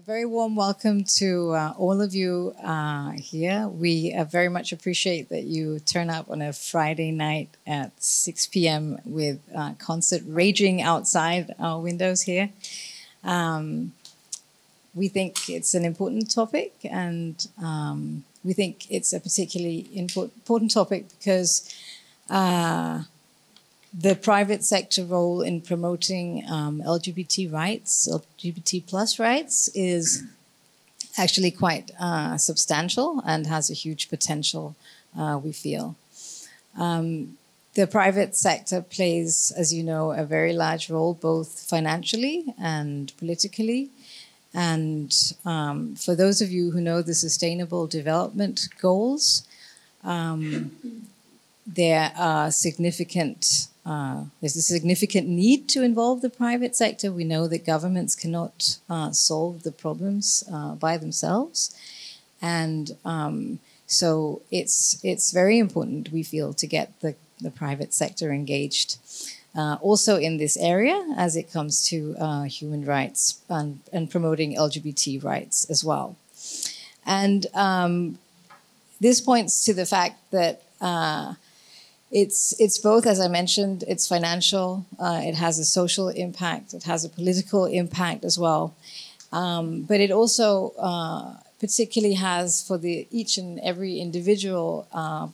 a very warm welcome to uh, all of you uh, here. We uh, very much appreciate that you turn up on a Friday night at 6 p.m. with uh, concert raging outside our windows here. Um, we think it's an important topic, and um, we think it's a particularly important topic because uh, the private sector role in promoting um, LGBT rights, LGBT plus rights, is actually quite uh, substantial and has a huge potential, uh, we feel. Um, the private sector plays, as you know, a very large role both financially and politically. And um, for those of you who know the Sustainable Development Goals, um, there are significant uh, there's a significant need to involve the private sector. We know that governments cannot uh, solve the problems uh, by themselves, and um, so it's it's very important. We feel to get the the private sector engaged. Uh, also in this area, as it comes to uh, human rights and, and, promoting LGBT rights as well. And um, this points to the fact that uh, it's it's both, as I mentioned, it's financial, uh, it has a social impact, it has a political impact as well, um, but it also uh, particularly has for the each and every individual uh,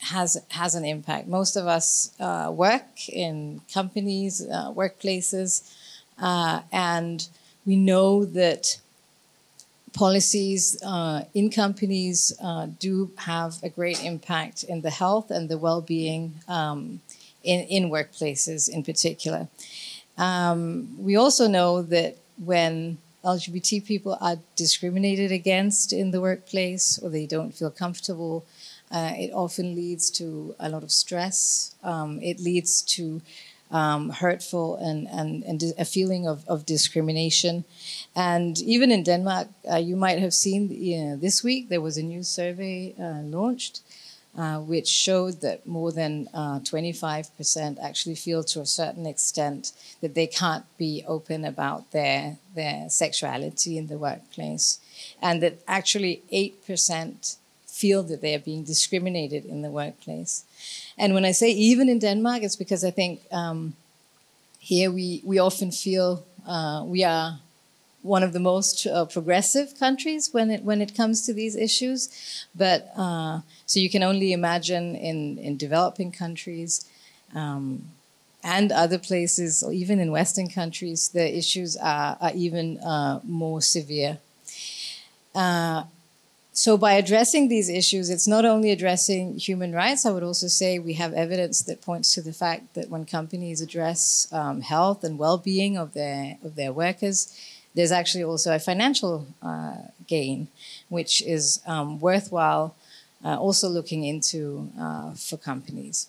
has has an impact. Most of us uh, work in companies, uh, workplaces, uh, and we know that policies uh, in companies uh, do have a great impact in the health and the well-being um, in, in workplaces in particular. Um, we also know that when LGBT people are discriminated against in the workplace or they don't feel comfortable, uh, it often leads to a lot of stress. Um, it leads to um, hurtful and, and, and a feeling of, of discrimination. And even in Denmark, uh, you might have seen you know, this week there was a new survey uh, launched. Uh, which showed that more than 25% uh, actually feel to a certain extent that they can't be open about their, their sexuality in the workplace. And that actually 8% feel that they are being discriminated in the workplace. And when I say even in Denmark, it's because I think um, here we, we often feel uh, we are one of the most uh, progressive countries when it when it comes to these issues. But uh, so you can only imagine in in developing countries. Um, and other places, or even in Western countries, the issues are, are even uh, more severe. So by addressing these issues, it's not only addressing human rights. I would also say we have evidence that points to the fact that when companies address um, health and well-being of their of their workers, there's actually also a financial uh, gain, which is um, worthwhile uh, also looking into uh, for companies.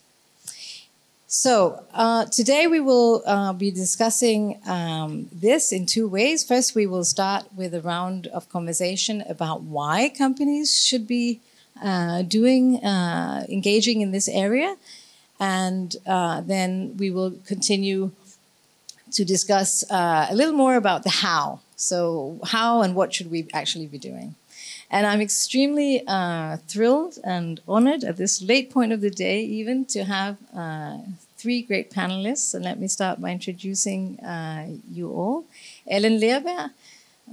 So uh, today we will uh, be discussing um, this in two ways. First, we will start with a round of conversation about why companies should be uh, doing uh, engaging in this area, and uh, then we will continue to discuss uh, a little more about the how. So how and what should we actually be doing? And I'm extremely uh, thrilled and honored at this late point of the day, even to have uh, three great panelists. And let me start by introducing uh, you all. Ellen Lerberg,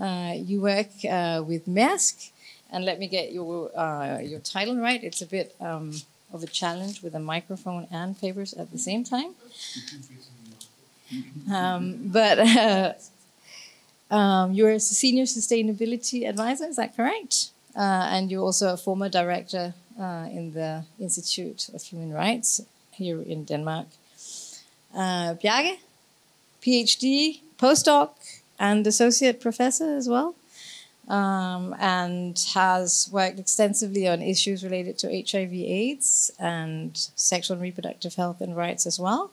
uh, you work uh, with Maersk. And let me get your, uh, your title right. It's a bit um, of a challenge with a microphone and papers at the same time. Um, but um, you're a senior sustainability advisor, is that correct? Uh, and you're also a former director uh, in the Institute of Human Rights here in Denmark. Uh, PhD, postdoc, and associate professor as well, um, and has worked extensively on issues related to HIV/AIDS and sexual and reproductive health and rights as well,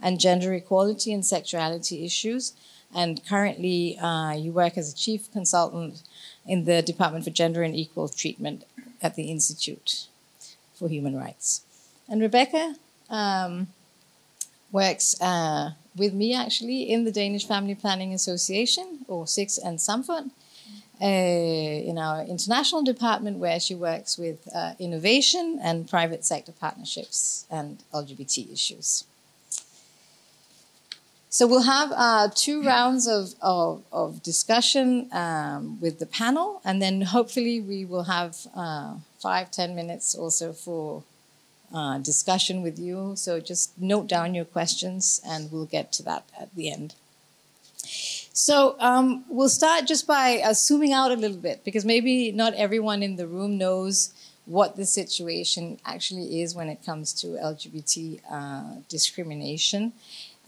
and gender equality and sexuality issues and currently uh, you work as a chief consultant in the Department for Gender and Equal Treatment at the Institute for Human Rights. And Rebecca um, works uh, with me actually in the Danish Family Planning Association, or Sex and Samfund, uh, in our international department where she works with uh, innovation and private sector partnerships and LGBT issues. So we'll have uh, two rounds of, of, of discussion um, with the panel, and then hopefully we will have uh, five, ten minutes also for uh, discussion with you. So just note down your questions, and we'll get to that at the end. So um, we'll start just by uh, zooming out a little bit, because maybe not everyone in the room knows what the situation actually is when it comes to LGBT uh, discrimination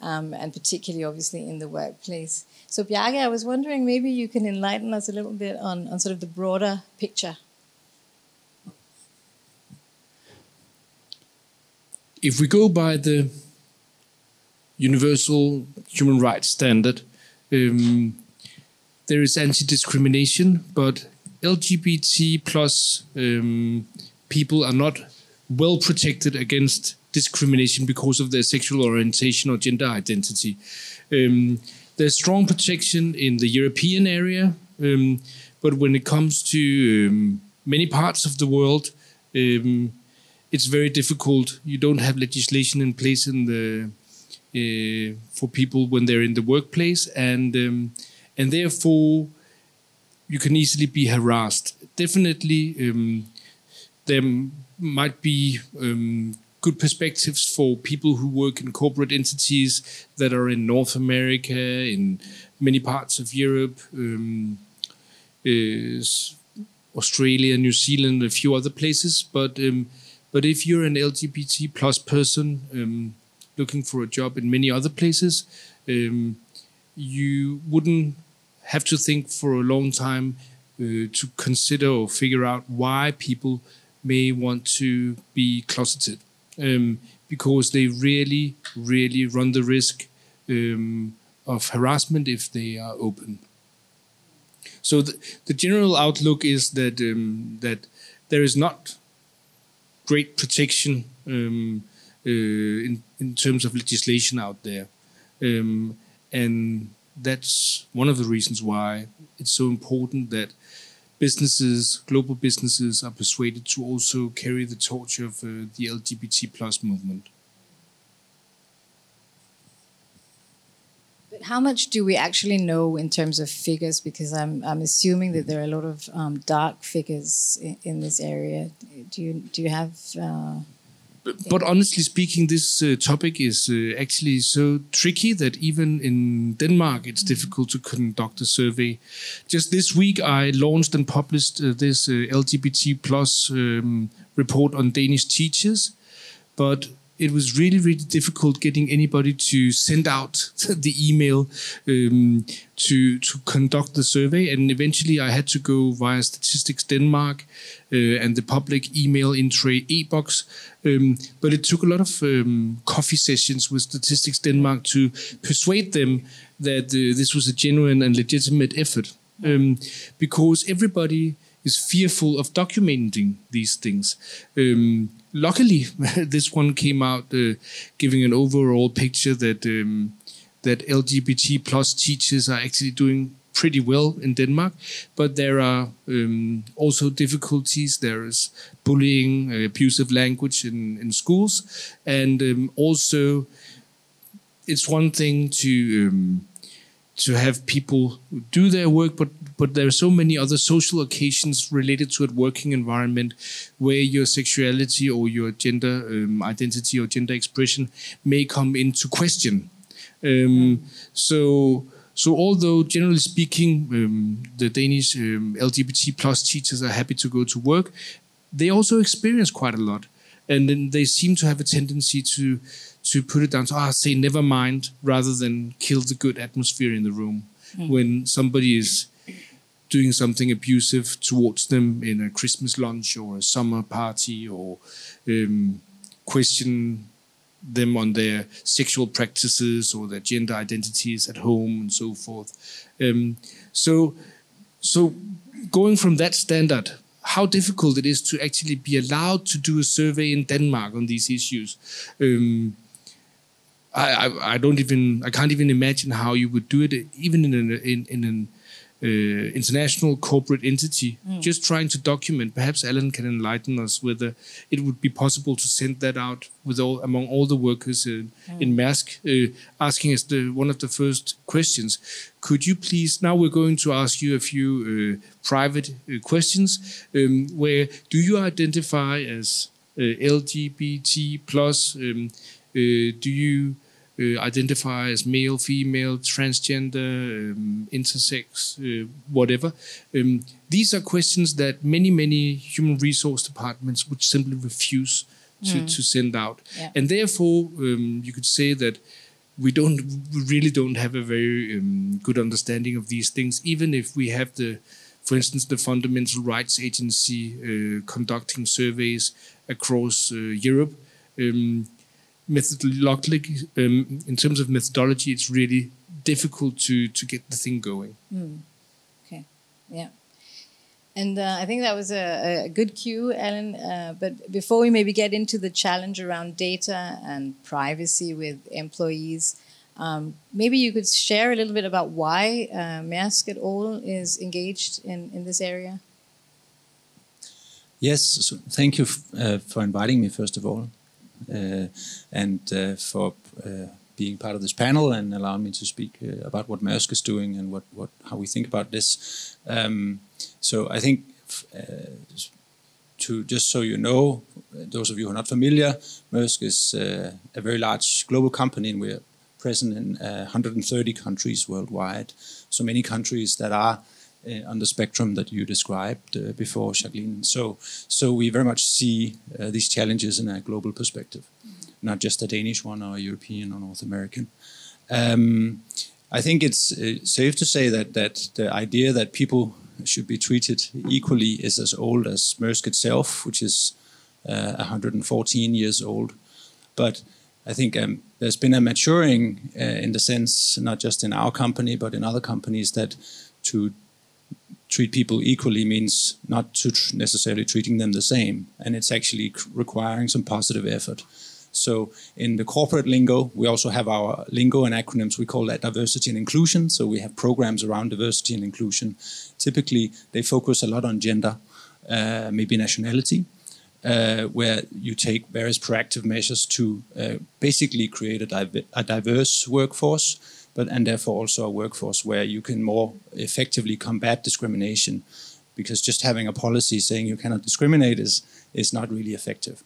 um, and particularly obviously in the workplace. So Bjarke, I was wondering maybe you can enlighten us a little bit on, on sort of the broader picture. If we go by the universal human rights standard, um, there is anti-discrimination, but LGBT plus um, people are not well protected against discrimination because of their sexual orientation or gender identity. Um, there's strong protection in the European area, um, but when it comes to um, many parts of the world, um, it's very difficult. You don't have legislation in place in the uh, for people when they're in the workplace, and um, and therefore you can easily be harassed. Definitely, um, there might be good perspectives for people who work in corporate entities that are in North America, in many parts of Europe, um, Australia, New Zealand, a few other places. But um, but if you're an LGBT plus person um, looking for a job in many other places, um, you wouldn't have to think for a long time uh, to consider or figure out why people may want to be closeted um, because they really, really run the risk um, of harassment if they are open. So the, the general outlook is that um, that there is not great protection um, uh, in in terms of legislation out there, um, and that's one of the reasons why it's so important that businesses, global businesses, are persuaded to also carry the torch of uh, the LGBT plus movement. But how much do we actually know in terms of figures? Because I'm I'm assuming that there are a lot of um, dark figures in, in, this area. Do you do you have? Uh but honestly speaking, this uh, topic is uh, actually so tricky that even in Denmark it's mm-hmm. difficult to conduct a survey. Just this week, I launched and published uh, this uh, LGBT plus um, report on Danish teachers, but it was really, really difficult getting anybody to send out the email um, to to conduct the survey. And eventually, I had to go via Statistics Denmark uh, and the public email in tray e-Boks. Um, but it took a lot of um, coffee sessions with Statistics Denmark to persuade them that uh, this was a genuine and legitimate effort, um, because everybody is fearful of documenting these things. Um, luckily, this one came out uh, giving an overall picture that um, that LGBT plus teachers are actually doing pretty well in Denmark, but there are um, also difficulties. There is bullying, uh, abusive language in, in schools, and um, also it's one thing to um, to have people do their work, but but there are so many other social occasions related to a working environment where your sexuality or your gender um, identity or gender expression may come into question. Um, so. So, although generally speaking, um, the Danish um, LGBT plus teachers are happy to go to work, they also experience quite a lot, and then they seem to have a tendency to to put it down to ah say never mind rather than kill the good atmosphere in the room mm. when somebody is doing something abusive towards them in a Christmas lunch or a summer party or um, question them on their sexual practices or their gender identities at home and so forth. Um, so, so going from that standard, how difficult it is to actually be allowed to do a survey in Denmark on these issues. Um, I, I, I, don't even I can't even imagine how you would do it even in an in, in an uh, international corporate entity, mm. just trying to document. Perhaps Alan can enlighten us whether it would be possible to send that out with all among all the workers mm. in Maersk, uh, asking us the one of the first questions. Could you please? Now we're going to ask you a few uh, private uh, questions. Um, where do you identify as uh, LGBT plus? Um, do you identify as male, female, transgender, um, intersex, uh, whatever. Um, these are questions that many, many human resource departments would simply refuse to, mm. to send out. Yeah. And therefore, um, you could say that we don't we really don't have a very um, good understanding of these things, even if we have the, for instance, the Fundamental Rights Agency uh, conducting surveys across uh, Europe. Um, methodologically, um, in terms of methodology, it's really difficult to to get the thing going. Mm. Okay, yeah. And uh, I think that was a, a good cue, Ellen. Uh, but before we maybe get into the challenge around data and privacy with employees, um, maybe you could share a little bit about why uh, Maersk at all is engaged in, in this area. Yes, so thank you uh, for inviting me, first of all. Uh, and uh, for uh, being part of this panel and allowing me to speak about what Maersk is doing and what, what how we think about this. Um, so I think to just so you know, those of you who are not familiar, Maersk is uh, a very large global company and we're present in uh, 130 countries worldwide. So many countries that are uh, on the spectrum that you described uh, before, Jacqueline. So, so we very much see uh, these challenges in a global perspective, not just a Danish one or a European or North American. Um, I think it's safe to say that that the idea that people should be treated equally is as old as Maersk itself, which is uh, 114 years old. But I think um, there's been a maturing uh, in the sense, not just in our company, but in other companies, that to treat people equally means not to tr necessarily treating them the same, and it's actually requiring some positive effort. So in the corporate lingo, we also have our lingo and acronyms. We call that diversity and inclusion. So we have programs around diversity and inclusion. Typically, they focus a lot on gender, uh, maybe nationality, uh, where you take various proactive measures to uh, basically create a, div a diverse workforce but and therefore also a workforce where you can more effectively combat discrimination, because just having a policy saying you cannot discriminate is is not really effective.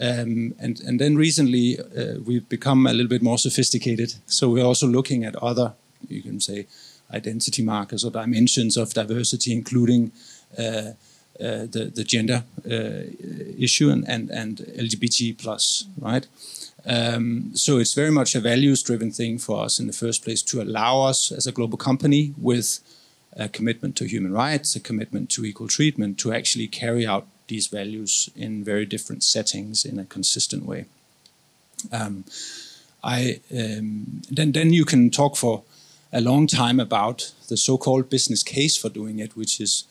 Um, and and then recently uh, we've become a little bit more sophisticated, so we're also looking at other you can say identity markers or dimensions of diversity, including. Uh, the the gender uh, issue and, and and LGBT plus right um, so it's very much a values-driven thing for us in the first place to allow us as a global company with a commitment to human rights, a commitment to equal treatment, to actually carry out these values in very different settings in a consistent way. Um, I um, then then you can talk for a long time about the so-called business case for doing it, which is,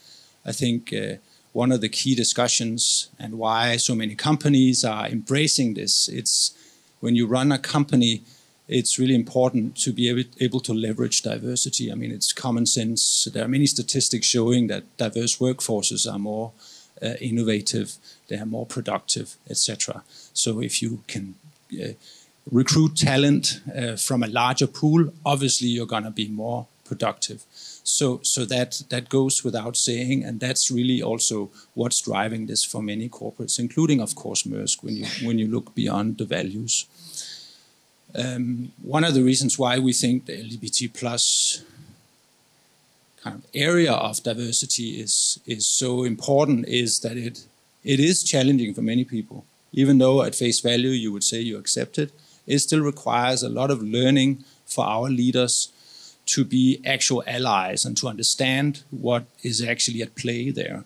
I think. Uh, one of the key discussions and why so many companies are embracing this. It's when you run a company, it's really important to be able, to leverage diversity. I mean, it's common sense. There are many statistics showing that diverse workforces are more uh, innovative, they are more productive, etc. So if you can uh, recruit talent uh, from a larger pool, obviously you're going to be more productive. So, so that that goes without saying, and that's really also what's driving this for many corporates, including, of course, Maersk. When you when you look beyond the values, um, one of the reasons why we think the LGBT plus kind of area of diversity is is so important is that it it is challenging for many people. Even though at face value you would say you accept it, it still requires a lot of learning for our leaders to be actual allies and to understand what is actually at play there.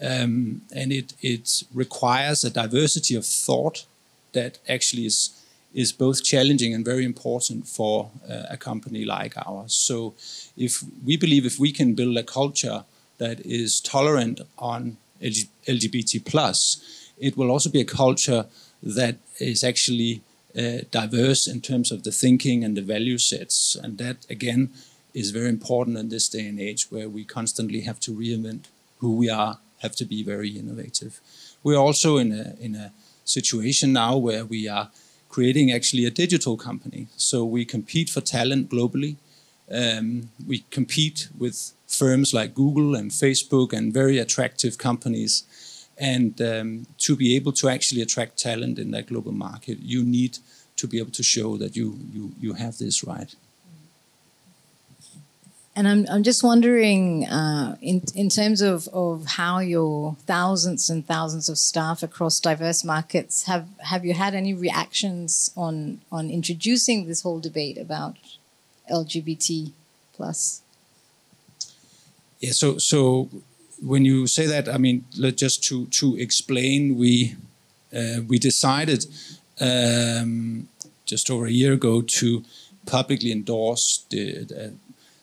Um, and it, it requires a diversity of thought that actually is, is both challenging and very important for uh, a company like ours. So if we believe if we can build a culture that is tolerant on LGBT plus, it will also be a culture that is actually uh, diverse in terms of the thinking and the value sets. And that, again, is very important in this day and age where we constantly have to reinvent who we are, have to be very innovative. We're also in a, in a situation now where we are creating actually a digital company. So we compete for talent globally. Um, we compete with firms like Google and Facebook and very attractive companies. And um, to be able to actually attract talent in that global market, you need to be able to show that you, you, you have this right. And I'm, I'm just wondering, uh, in, in terms of, of how your thousands and thousands of staff across diverse markets have, have you had any reactions on, on introducing this whole debate about LGBT plus? Yeah, so so when you say that, I mean, just to to explain, we uh, we decided um, just over a year ago to publicly endorse the, the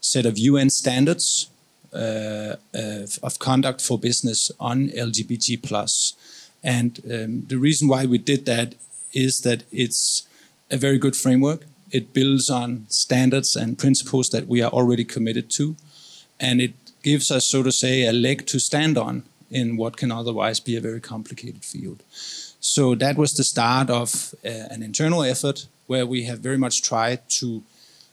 set of UN standards uh, of, of, conduct for business on LGBT plus, and um, the reason why we did that is that it's a very good framework. It builds on standards and principles that we are already committed to, and it gives us, so to say, a leg to stand on in what can otherwise be a very complicated field. So that was the start of uh, an internal effort where we have very much tried to,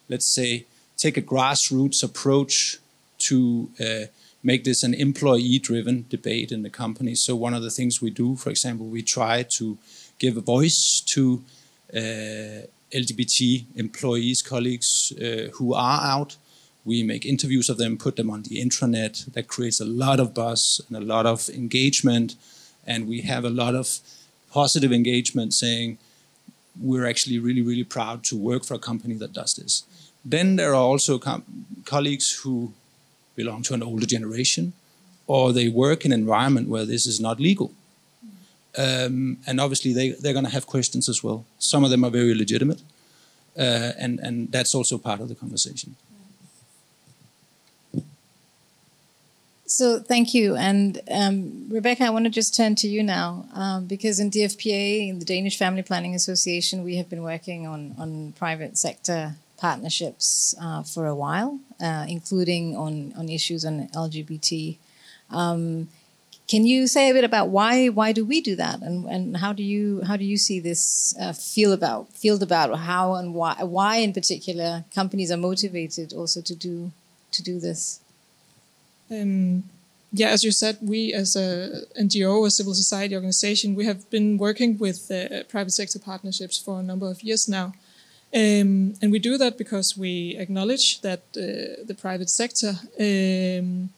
let's say, take a grassroots approach to uh, make this an employee driven debate in the company. So, one of the things we do, for example, we try to give a voice to uh, LGBT employees, colleagues uh, who are out we make interviews of them, put them on the intranet. That creates a lot of buzz and a lot of engagement. And we have a lot of positive engagement saying, we're actually really, really proud to work for a company that does this. Then there are also colleagues who belong to an older generation or they work in an environment where this is not legal. Um, and obviously, they, they're going to have questions as well. Some of them are very legitimate. Uh, and, and that's also part of the conversation. So thank you. And um, Rebecca, I want to just turn to you now um, because in DFPA, in the Danish Family Planning Association, we have been working on, on private sector partnerships uh, for a while, uh, including on, on issues on LGBT. Um, can you say a bit about why why do we do that and, and how do you how do you see this uh, feel about field about how and why why in particular companies are motivated also to do to do this? Um, yeah, as you said, we as a NGO, a civil society organization, we have been working with uh, private sector partnerships for a number of years now. Um, and we do that because we acknowledge that uh, the private sector um,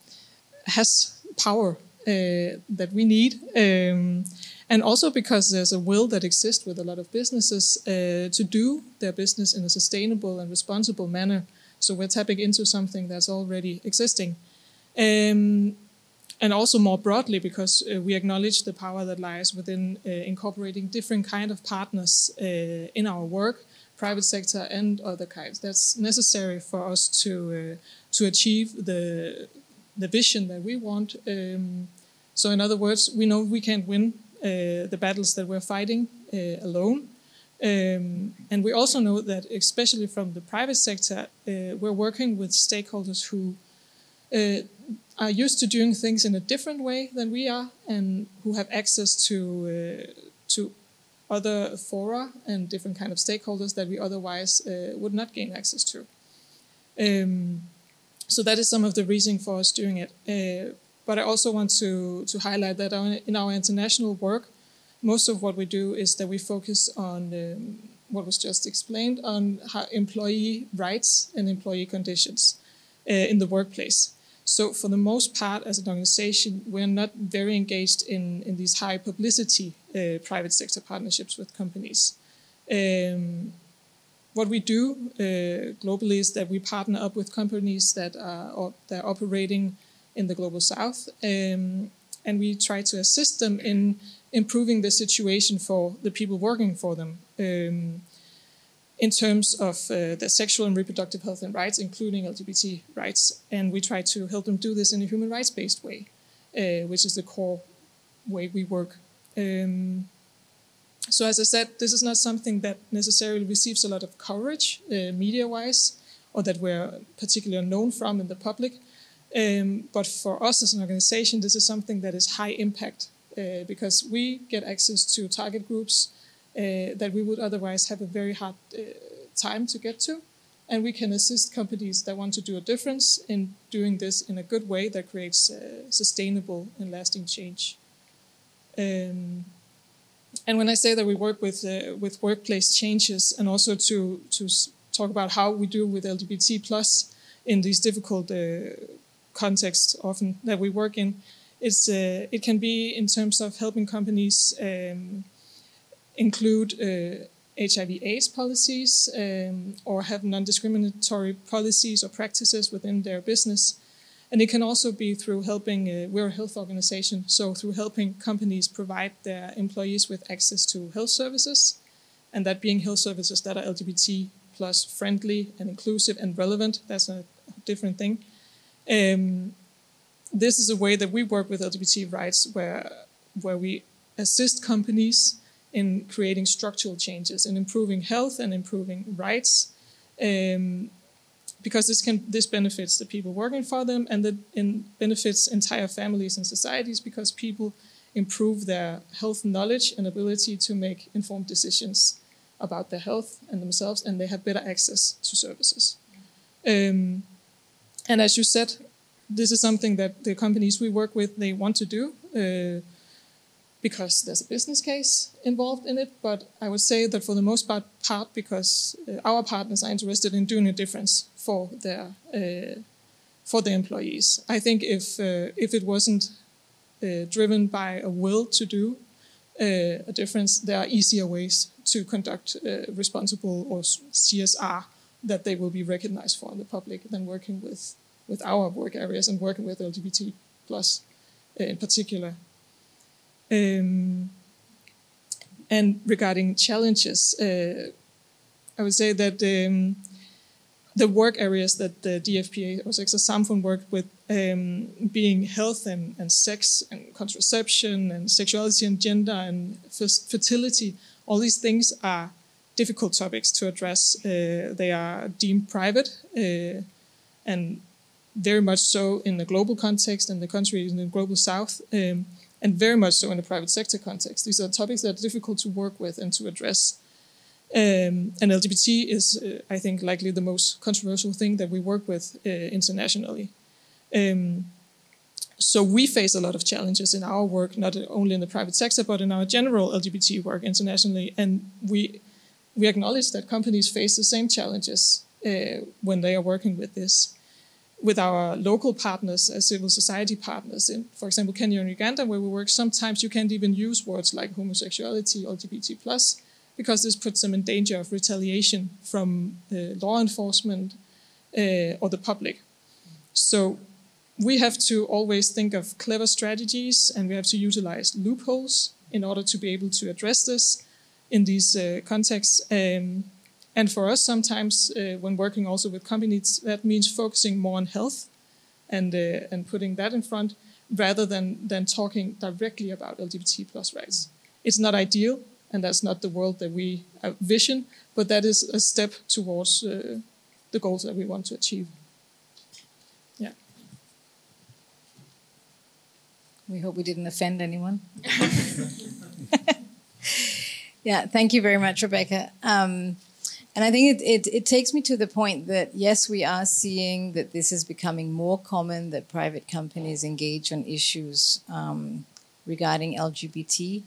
has power uh, that we need. Um, and also because there's a will that exists with a lot of businesses uh, to do their business in a sustainable and responsible manner. So we're tapping into something that's already existing. Um, and also more broadly, because uh, we acknowledge the power that lies within uh, incorporating different kind of partners uh, in our work, private sector and other kinds. That's necessary for us to uh, to achieve the the vision that we want. Um, so, in other words, we know we can't win uh, the battles that we're fighting uh, alone. Um, and we also know that, especially from the private sector, we're working with stakeholders who uh, are used to doing things in a different way than we are, and who have access to uh, to other fora and different kind of stakeholders that we otherwise uh, would not gain access to. Um, so that is some of the reason for us doing it. Uh, but I also want to to highlight that our, in our international work, most of what we do is that we focus on um, what was just explained on employee rights and employee conditions uh, in the workplace. So for the most part, as an organization, we're not very engaged in, in these high publicity uh, private sector partnerships with companies. Um, what we do uh, globally is that we partner up with companies that are, that are operating in the global south, um, and we try to assist them in improving the situation for the people working for them. Um, in terms of uh, their sexual and reproductive health and rights, including LGBT rights. And we try to help them do this in a human rights based way, uh, which is the core way we work. Um, so, as I said, this is not something that necessarily receives a lot of coverage uh, media wise or that we're particularly known from in the public. Um, but for us as an organization, this is something that is high impact uh, because we get access to target groups that we would otherwise have a very hard uh, time to get to. And we can assist companies that want to do a difference in doing this in a good way that creates uh, sustainable and lasting change. Um, and when I say that we work with uh, with workplace changes and also to to talk about how we do with LGBT plus in these difficult uh, contexts often that we work in, it's uh, it can be in terms of helping companies um, include HIV/AIDS uh, policies um, or have non-discriminatory policies or practices within their business. And it can also be through helping, uh, we're a health organization, so through helping companies provide their employees with access to health services, and that being health services that are LGBT plus friendly and inclusive and relevant. That's a different thing. Um, this is a way that we work with LGBT rights, where where we assist companies in creating structural changes and improving health and improving rights. Um, because this can this benefits the people working for them and that in benefits entire families and societies because people improve their health knowledge and ability to make informed decisions about their health and themselves and they have better access to services um, and as you said this is something that the companies we work with they want to do uh, because there's a business case involved in it. But I would say that for the most part, part because uh, our partners are interested in doing a difference for their uh, for the employees. I think if uh, if it wasn't driven by a will to do a difference, there are easier ways to conduct responsible or CSR that they will be recognized for in the public than working with with our work areas and working with LGBT plus in particular. Um, and regarding challenges, uh, I would say that um, the work areas that the DFPA or Sex Samfund worked with, um, being health and, and sex and contraception and sexuality and gender and fertility, all these things are difficult topics to address. Uh, they are deemed private uh, and very much so in the global context and the country in the global south. Um, and very much so in the private sector context. These are topics that are difficult to work with and to address. Um, and LGBT is, uh, I think, likely the most controversial thing that we work with uh, internationally. Um, so we face a lot of challenges in our work, not only in the private sector, but in our general LGBT work internationally. And we we acknowledge that companies face the same challenges uh, when they are working with this with our local partners as civil society partners in, for example, Kenya and Uganda, where we work, sometimes you can't even use words like homosexuality, LGBT plus, because this puts them in danger of retaliation from uh, law enforcement uh, or the public. So we have to always think of clever strategies and we have to utilize loopholes in order to be able to address this in these uh, contexts. Um, and for us, sometimes uh, when working also with companies, that means focusing more on health and uh, and putting that in front rather than than talking directly about LGBT plus rights. It's not ideal, and that's not the world that we uh, vision, but that is a step towards uh, the goals that we want to achieve. Yeah. We hope we didn't offend anyone. yeah, thank you very much, Rebecca. Um, and I think it, it, it, takes me to the point that, yes, we are seeing that this is becoming more common that private companies engage on issues um, regarding LGBT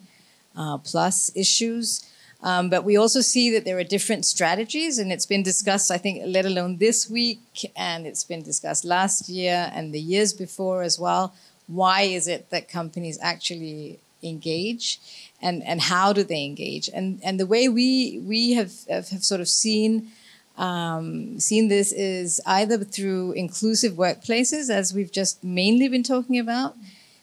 uh, plus issues. Um, but we also see that there are different strategies, and it's been discussed, I think, let alone this week, and it's been discussed last year and the years before as well. Why is it that companies actually engage? And and how do they engage? And and the way we we have have, have sort of seen um, seen this is either through inclusive workplaces as we've just mainly been talking about.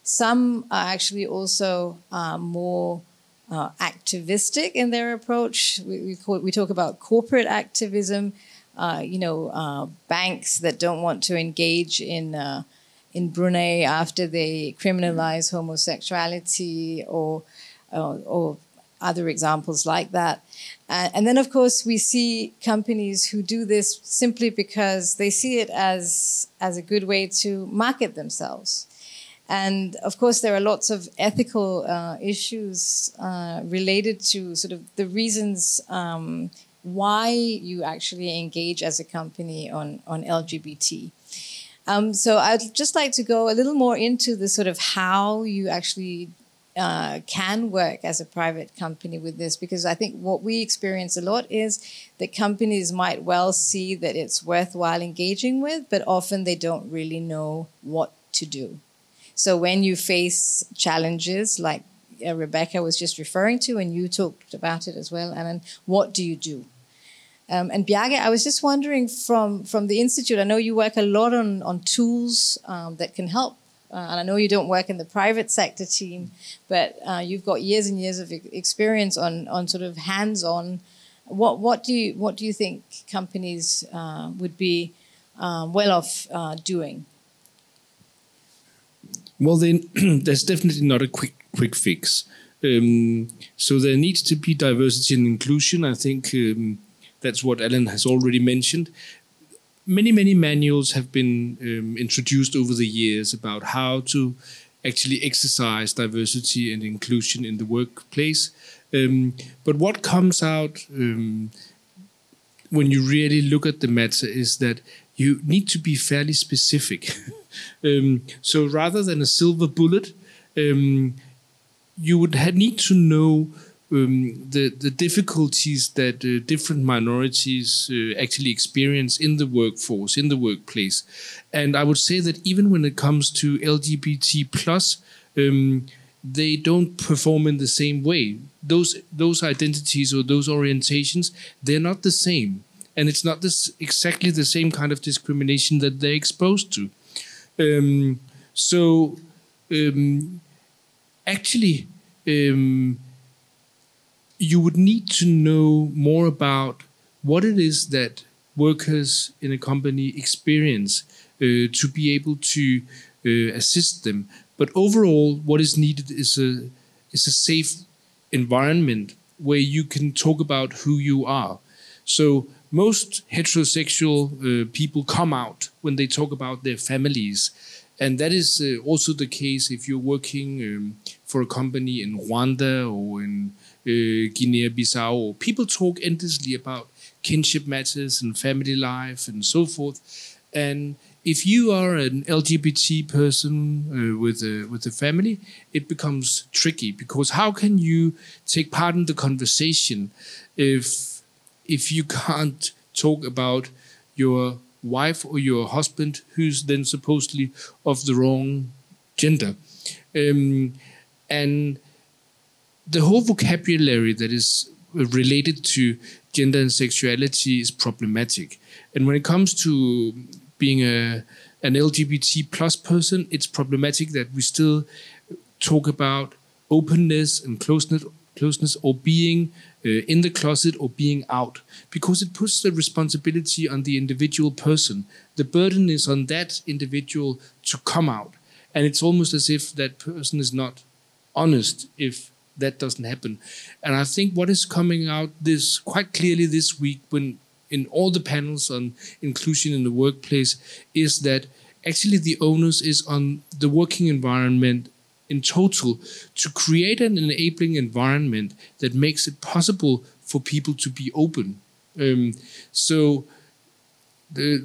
Some are actually also uh, more uh, activistic in their approach. We, we, call, we talk about corporate activism uh, you know uh, banks that don't want to engage in uh, in Brunei after they criminalize homosexuality or uh, or other examples like that. Uh, and then, of course, we see companies who do this simply because they see it as, as a good way to market themselves. And of course, there are lots of ethical uh, issues uh, related to sort of the reasons um, why you actually engage as a company on, on LGBT. Um, so I'd just like to go a little more into the sort of how you actually uh, can work as a private company with this because I think what we experience a lot is that companies might well see that it's worthwhile engaging with, but often they don't really know what to do. So when you face challenges like uh, Rebecca was just referring to, and you talked about it as well, Alan, what do you do? Um, and Bjarke, I was just wondering from, from the Institute, I know you work a lot on, on tools um, that can help uh, and I know you don't work in the private sector team, but uh, you've got years and years of experience on, on sort of hands-on. What what do you what do you think companies uh, would be um, well off uh, doing? Well, then there's definitely not a quick quick fix. Um, so there needs to be diversity and inclusion. I think um, that's what Alan has already mentioned many many manuals have been um, introduced over the years about how to actually exercise diversity and inclusion in the workplace. Um, but what comes out um, when you really look at the matter is that you need to be fairly specific. Um, so rather than a silver bullet, um, you would need to know um, the the difficulties that uh, different minorities uh, actually experience in the workforce, in the workplace, and I would say that even when it comes to LGBT plus. Um, they don't perform in the same way. Those those identities or those orientations, they're not the same, and it's not this exactly the same kind of discrimination that they're exposed to. Um, so, um, actually, um, you would need to know more about what it is that workers in a company experience uh, to be able to uh, assist them. But overall, what is needed is a is a safe environment where you can talk about who you are. So most heterosexual uh, people come out when they talk about their families. And that is uh, also the case if you're working um, for a company in Rwanda or in uh, Guinea-Bissau. People talk endlessly about kinship matters and family life and so forth. And if you are an LGBT person uh, with a with a family, it becomes tricky because how can you take part in the conversation if if you can't talk about your wife or your husband who's then supposedly of the wrong gender, um, and the whole vocabulary that is related to gender and sexuality is problematic. And when it comes to being a an LGBT plus person, it's problematic that we still talk about openness and closeness, closeness or being uh, in the closet or being out, because it puts the responsibility on the individual person. The burden is on that individual to come out, and it's almost as if that person is not honest if that doesn't happen. And I think what is coming out this quite clearly this week when in all the panels on inclusion in the workplace is that actually the onus is on the working environment in total to create an enabling environment that makes it possible for people to be open. Um, so the,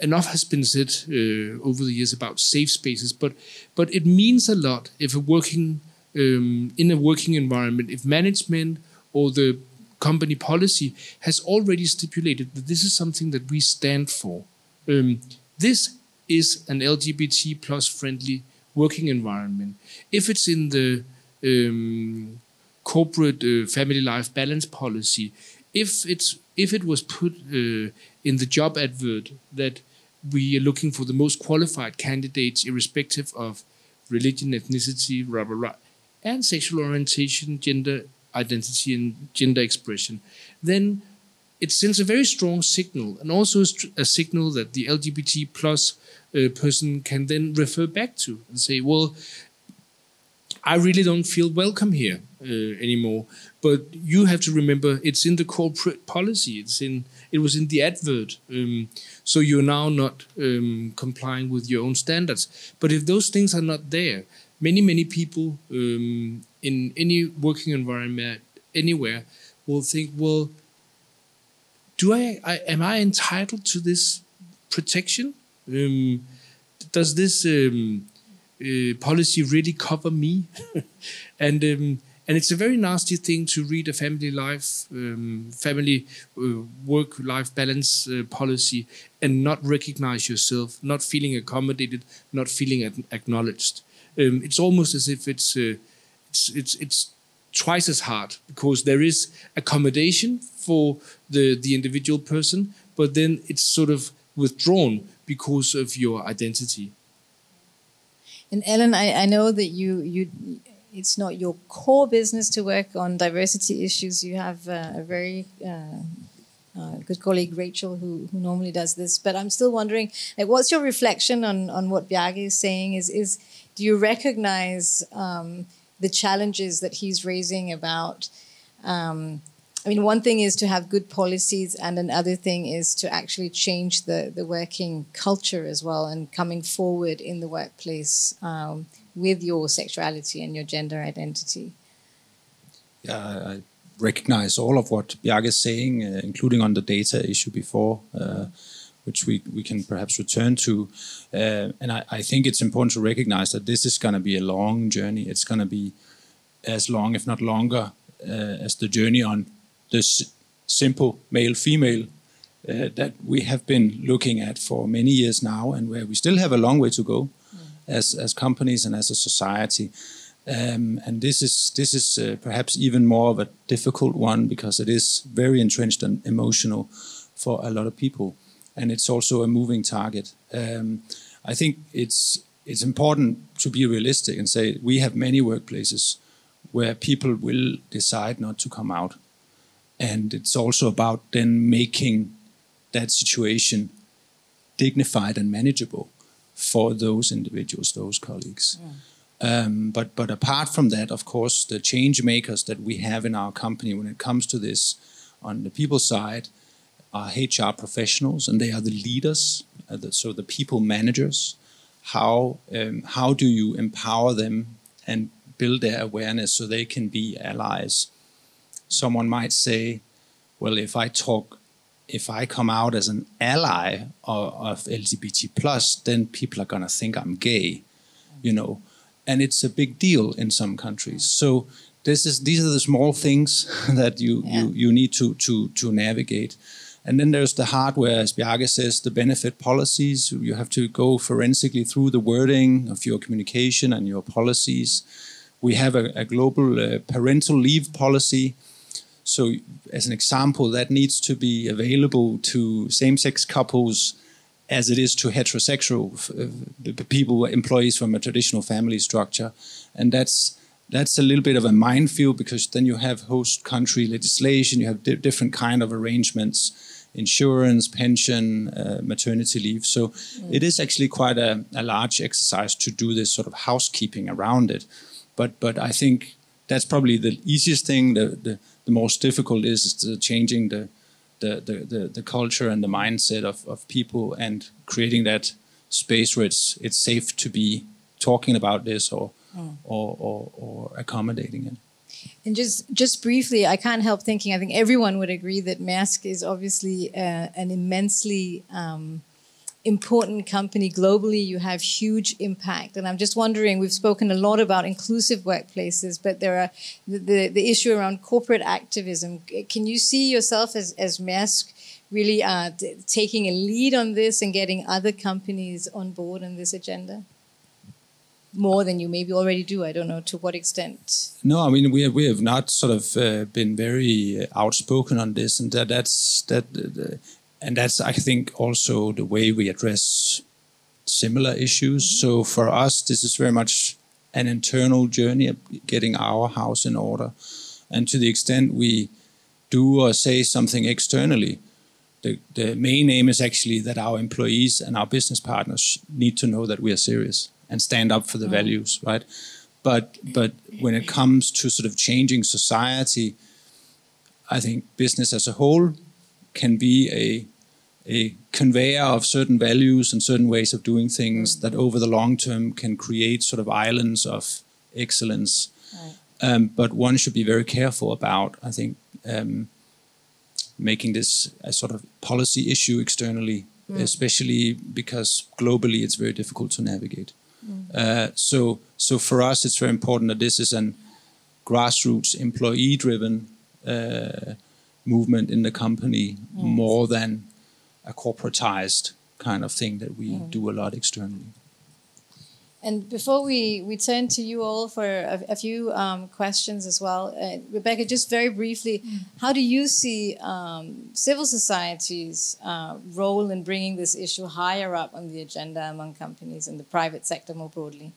enough has been said uh, over the years about safe spaces, but but it means a lot if a working um, in a working environment, if management or the company policy has already stipulated that this is something that we stand for, um, this is an LGBT plus friendly working environment. If it's in the um, corporate uh, family life balance policy, if it's if it was put uh, in the job advert that we are looking for the most qualified candidates, irrespective of religion, ethnicity, blah blah blah and sexual orientation, gender identity, and gender expression, then it sends a very strong signal, and also a signal that the LGBT plus uh, person can then refer back to and say, well, I really don't feel welcome here uh, anymore. But you have to remember, it's in the corporate policy. It's in it was in the advert. Um, so you're now not um, complying with your own standards. But if those things are not there, many many people um, in any working environment anywhere will think, well, do I, I am I entitled to this protection? Um, does this um, uh, policy really cover me? and um, and it's a very nasty thing to read a family life, um, family uh, work life balance uh, policy and not recognize yourself, not feeling accommodated, not feeling acknowledged. Um, it's almost as if it's uh, it's it's it's twice as hard because there is accommodation for the the individual person, but then it's sort of withdrawn because of your identity. And Ellen, I, I know that you you it's not your core business to work on diversity issues. You have uh, a very uh, uh, good colleague, Rachel, who, who normally does this. But I'm still wondering, like, what's your reflection on, on what Bjarke is saying? Is, is do you recognize um, the challenges that he's raising about um, I mean, one thing is to have good policies, and another thing is to actually change the, the working culture as well and coming forward in the workplace um, with your sexuality and your gender identity. Yeah, I recognize all of what Bjarke is saying, uh, including on the data issue before, uh, which we, we can perhaps return to. Uh, and I, I think it's important to recognize that this is going to be a long journey. It's going to be as long, if not longer, uh, as the journey on this simple male female uh, that we have been looking at for many years now, and where we still have a long way to go mm. as as companies and as a society. Um, and this is this is uh, perhaps even more of a difficult one because it is very entrenched and emotional for a lot of people, and it's also a moving target. Um, I think it's it's important to be realistic and say we have many workplaces where people will decide not to come out and it's also about then making that situation dignified and manageable for those individuals, those colleagues. Yeah. Um, but but apart from that, of course, the change makers that we have in our company when it comes to this, on the people side, are HR professionals, and they are the leaders, uh, the, so the people managers. How um, how do you empower them and build their awareness so they can be allies someone might say, well, if I talk, if I come out as an ally of, of LGBT plus, then people are gonna think I'm gay, you know, and it's a big deal in some countries. So this is these are the small things that you yeah. you you need to to to navigate. And then there's the hardware, as Bjarke says, the benefit policies. You have to go forensically through the wording of your communication and your policies. We have a, a global uh, parental leave policy so, as an example, that needs to be available to same sex couples as it is to heterosexual uh, people, employees from a traditional family structure. And that's that's a little bit of a minefield because then you have host country legislation, you have di different kind of arrangements, insurance, pension, uh, maternity leave. So mm. it is actually quite a, a, large exercise to do this sort of housekeeping around it. But but I think that's probably the easiest thing. The, the the most difficult is changing the the, the, the, the, culture and the mindset of, of people and creating that space where it's it's safe to be talking about this or mm. or, or, or accommodating it. And just just briefly, I can't help thinking. I think everyone would agree that Maersk is obviously uh, an immensely um, important company globally. You have huge impact. And I'm just wondering, we've spoken a lot about inclusive workplaces, but there are the, the, the issue around corporate activism. Can you see yourself as, as really uh, taking a lead on this and getting other companies on board on this agenda? More than you maybe already do. I don't know to what extent. No, I mean we have, we have not sort of uh, been very outspoken on this, and that that's that uh, and that's I think also the way we address similar issues. Mm-hmm. So for us, this is very much an internal journey of getting our house in order, and to the extent we do or say something externally. The, the main aim is actually that our employees and our business partners need to know that we are serious and stand up for the mm-hmm. values, right? but but when it comes to sort of changing society, I think business as a whole can be a a conveyor of certain values and certain ways of doing things that over the long term can create sort of islands of excellence. Right. Um, but one should be very careful about, I think, um, making this a sort of policy issue externally, especially because globally it's very difficult to navigate. Uh, so, so for us, it's very important that this is an grassroots, employee-driven uh, movement in the company more than a corporatized kind of thing that we do a lot externally. And before we, we turn to you all for a, a few um, questions as well, uh, Rebecca, just very briefly, how do you see um, civil society's uh, role in bringing this issue higher up on the agenda among companies and the private sector more broadly?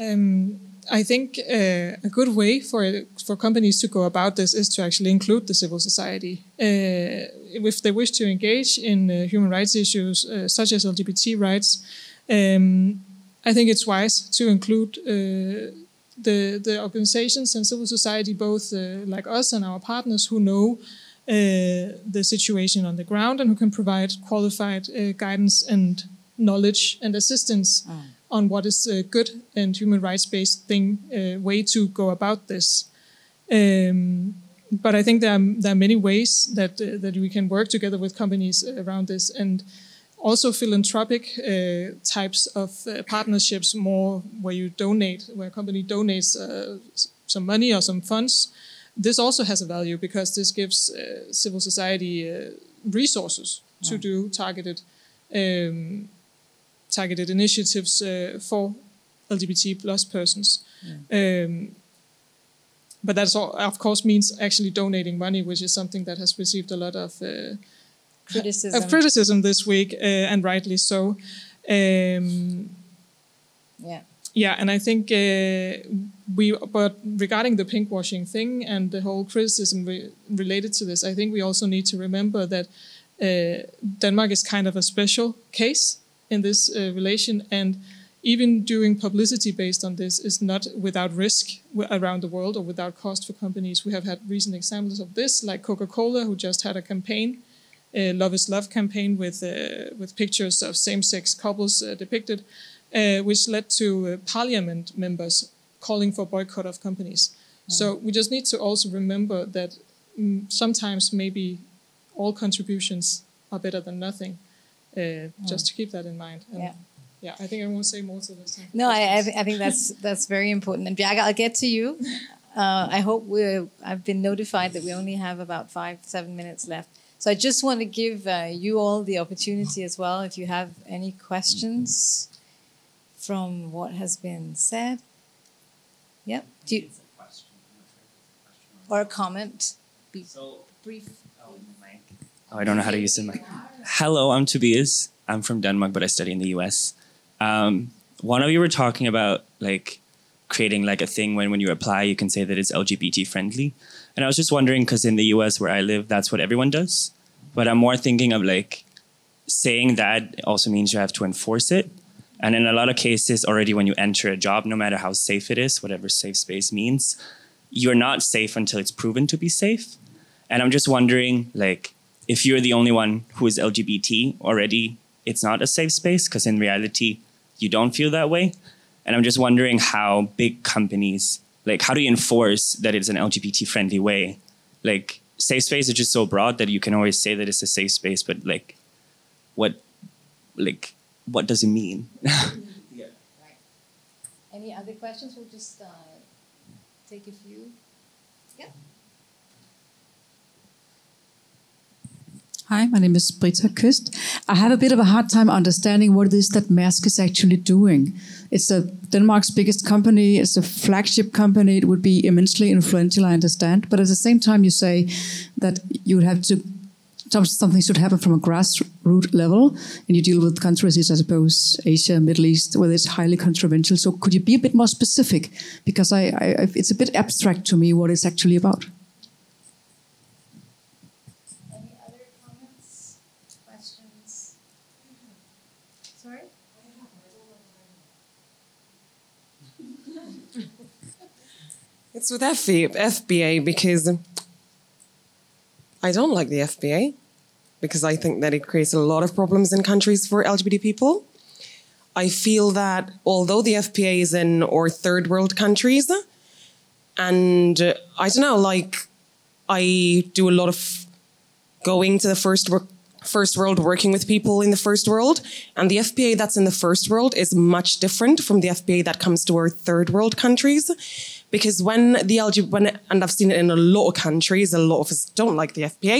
Um, I think uh, a good way for for companies to go about this is to actually include the civil society. Uh, if they wish to engage in uh, human rights issues uh, such as LGBT rights, um, I think it's wise to include uh, the the organizations and civil society, both uh, like us and our partners, who know the situation on the ground and who can provide qualified guidance and knowledge and assistance on what is a good and human rights based thing uh, way to go about this. Um, but I think there are, there are many ways that uh, that we can work together with companies around this, and also philanthropic uh, types of uh, partnerships, more where you donate, where a company donates uh, some money or some funds. This also has a value because this gives uh, civil society resources to do targeted. Um, targeted initiatives uh, for LGBT plus persons. Um, but that of course means actually donating money, which is something that has received a lot of uh, criticism. of criticism this week, uh, and rightly so. Um, yeah. Yeah, and I think uh, we, but regarding the pinkwashing thing and the whole criticism re related to this, I think we also need to remember that uh, Denmark is kind of a special case in this uh, relation and even doing publicity based on this is not without risk around the world or without cost for companies. We have had recent examples of this, like Coca-Cola, who just had a campaign, "Love Is Love" campaign with uh, with pictures of same-sex couples uh, depicted, uh, which led to uh, parliament members calling for boycott of companies. So we just need to also remember that mm, sometimes maybe all contributions are better than nothing. Uh, just to keep that in mind. And Yeah. yeah, I think I won't say more to this. time. No, I, I, th- I think that's that's very important. And Bjarke, I'll get to you. Uh, I hope we're. I've been notified that we only have about five, seven minutes left. So I just want to give uh, you all the opportunity as well. If you have any questions from what has been said, yep. Do you, or a comment? Be brief. Oh, I don't know how to use the mic. Hello, I'm Tobias. I'm from Denmark, but I study in the US. Um, one of you were talking about like creating like a thing when when you apply, you can say that it's LGBT friendly. And I was just wondering because in the US where I live, that's what everyone does. But I'm more thinking of like saying that also means you have to enforce it. And in a lot of cases, already when you enter a job, no matter how safe it is, whatever safe space means, you're not safe until it's proven to be safe. And I'm just wondering, like, if you're the only one who is LGBT already, it's not a safe space because in reality, you don't feel that way. And I'm just wondering how big companies, like, how do you enforce that it's an LGBT friendly way? Like, safe space is just so broad that you can always say that it's a safe space, but like, what, like, what does it mean? Yeah. Any other questions? We'll just uh, take a few. Yeah. Hi, my name is Britta Küst. I have a bit of a hard time understanding what it is that Maersk is actually doing. It's a Denmark's biggest company. It's a flagship company. It would be immensely influential, I understand. But at the same time, you say that you would have to something should happen from a grassroots level, and you deal with countries, I suppose, Asia, Middle East, where it's highly controversial. So, could you be a bit more specific? Because I, I, it's a bit abstract to me what it's actually about. Any other comments, questions? Sorry? It's with FPA because I don't like the FPA because I think that it creates a lot of problems in countries for LGBT people. I feel that although the FPA is in or third world countries, and uh, I don't know, like I do a lot of going to the first work, first world, working with people in the first world, and the FPA that's in the first world is much different from the FPA that comes to our third world countries. Because when the LGBT, when, and I've seen it in a lot of countries, a lot of us don't like the FPA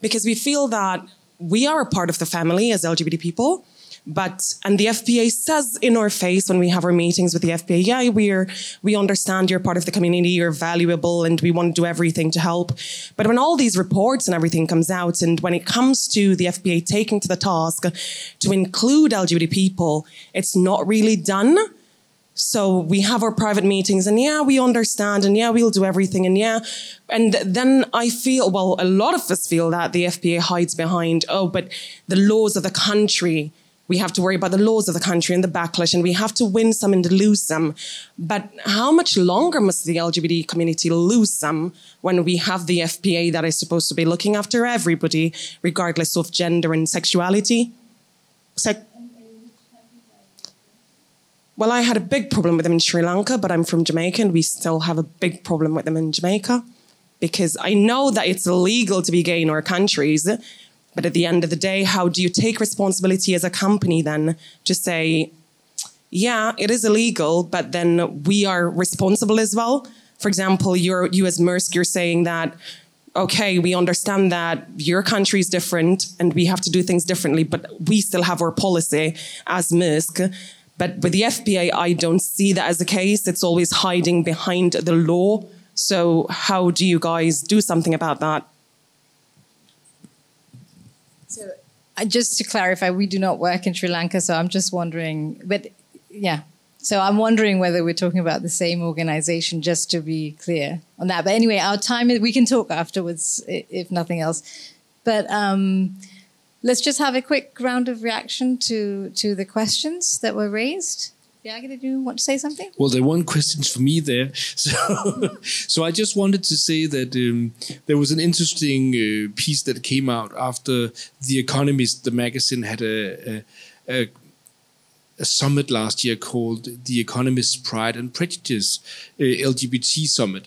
because we feel that we are a part of the family as LGBT people but and the FPA says in our face when we have our meetings with the FPA, yeah, we're we understand you're part of the community, you're valuable, and we want to do everything to help. But when all these reports and everything comes out, and when it comes to the FPA taking to the task to include LGBT people, it's not really done. So we have our private meetings, and yeah, we understand, and yeah, we'll do everything, and yeah. And then I feel, well, a lot of us feel that the FPA hides behind, oh, but the laws of the country we have to worry about the laws of the country and the backlash, and we have to win some and lose some. But how much longer must the LGBT community lose some when we have the FPA that is supposed to be looking after everybody, regardless of gender and sexuality? Se- well, I had a big problem with them in Sri Lanka, but I'm from Jamaica, and we still have a big problem with them in Jamaica because I know that it's illegal to be gay in our countries, but at the end of the day, how do you take responsibility as a company then to say, yeah, it is illegal, but then we are responsible as well? For example, you're, you as Maersk, you're saying that, okay, we understand that your country is different and we have to do things differently, but we still have our policy as Maersk. But with the FPA, I don't see that as a case. It's always hiding behind the law. So, how do you guys do something about that? So, uh, just to clarify, we do not work in Sri Lanka, so I'm just wondering, but yeah. So I'm wondering whether we're talking about the same organization, just to be clear on that. But anyway, our time, we can talk afterwards, if nothing else. But um, let's just have a quick round of reaction to, to the questions that were raised. Yeah, did you want to say something? Well, there weren't questions for me there, so so I just wanted to say that um, there was an interesting uh, piece that came out after The Economist, the magazine, had a, a, a a summit last year called the Economist Pride and Prejudice uh, LGBT Summit,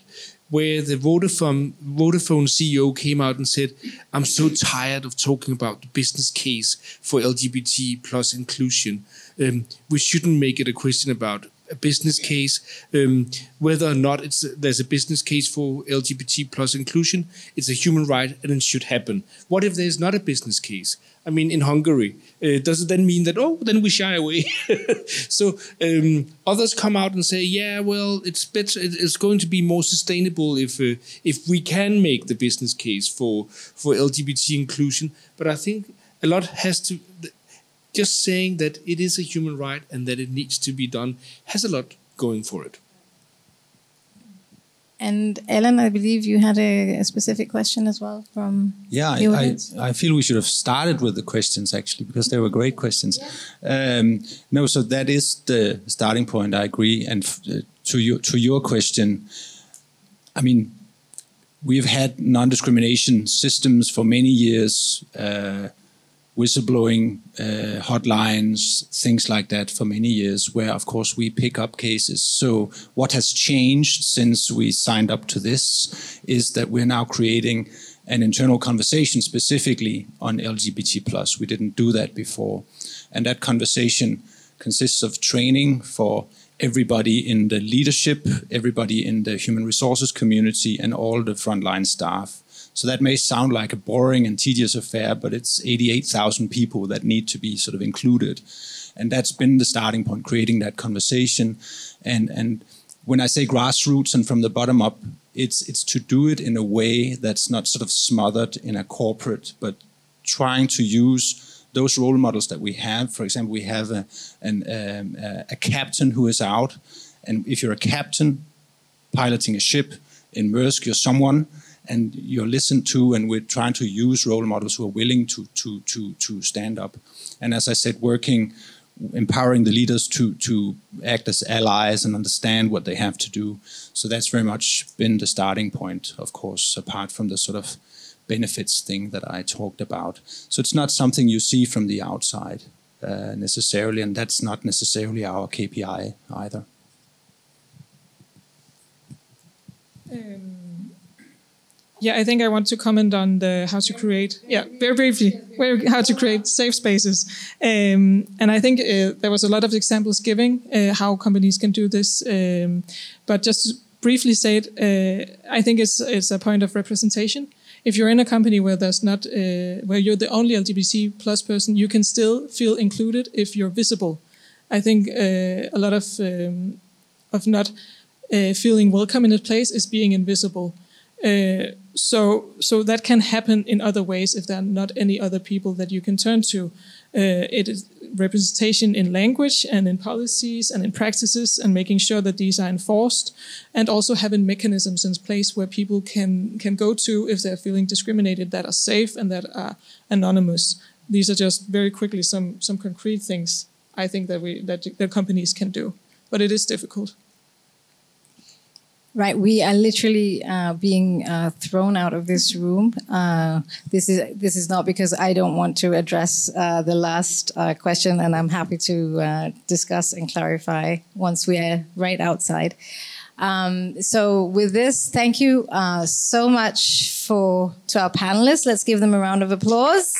where the Vodafone, Vodafone CEO came out and said, I'm so tired of talking about the business case for LGBT plus inclusion um, we shouldn't make it a question about a business case, um, whether or not it's there's a business case for LGBT plus inclusion. It's a human right, and it should happen. What if there's not a business case? I mean, in Hungary, uh, does it then mean that oh, then we shy away? so um, others come out and say, yeah, well, it's better. It's going to be more sustainable if uh, if we can make the business case for for LGBT inclusion. But I think a lot has to just saying that it is a human right and that it needs to be done has a lot going for it. And Ellen, I believe you had a, a specific question as well from. Yeah, I, I, I, feel we should have started with the questions actually because they were great questions. Yeah. Um, no, so that is the starting point. I agree. And uh, to your to your question, I mean, we've had non-discrimination systems for many years. Uh, whistleblowing uh, hotlines, things like that for many years, where of course we pick up cases. So, what has changed since we signed up to this is that we're now creating an internal conversation specifically on LGBT. Plus. We didn't do that before. And that conversation consists of training for everybody in the leadership, everybody in the human resources community, and all the frontline staff. So that may sound like a boring and tedious affair, but it's 88,000 people that need to be sort of included. And that's been the starting point, creating that conversation. And, and when I say grassroots and from the bottom up, it's, it's to do it in a way that's not sort of smothered in a corporate, but trying to use those role models that we have. For example, we have a, an, um, a captain who is out. And if you're a captain piloting a ship in Maersk, you're someone and you're listened to, and we're trying to use role models who are willing to to to to stand up. And as I said, working empowering the leaders to to act as allies and understand what they have to do. So that's very much been the starting point, of course, apart from the sort of benefits thing that I talked about. So it's not something you see from the outside uh, necessarily, and that's not necessarily our KPI either. Um, yeah, I think I want to comment on the how to create. Yeah, very briefly, where, how to create safe spaces. Um, and I think uh, there was a lot of examples giving uh, how companies can do this. Um, but just to briefly say it, uh, I think it's it's a point of representation. If you're in a company where there's not uh, where you're the only LGBT plus person, you can still feel included if you're visible. I think uh, a lot of um, of not uh, feeling welcome in a place is being invisible. Uh, so so that can happen in other ways if there are not any other people that you can turn to. Uh, it is representation in language and in policies and in practices and making sure that these are enforced and also having mechanisms in place where people can can go to if they're feeling discriminated that are safe and that are anonymous these are just very quickly some some concrete things i think that we that, that companies can do but it is difficult Right, we are literally uh, being uh, thrown out of this room. Uh, this is this is not because I don't want to address uh, the last uh, question, and I'm happy to uh, discuss and clarify once we are right outside. Um, so, with this, thank you so much for to our panelists. Let's give them a round of applause.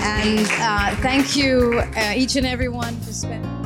And thank you, each and everyone, for spending.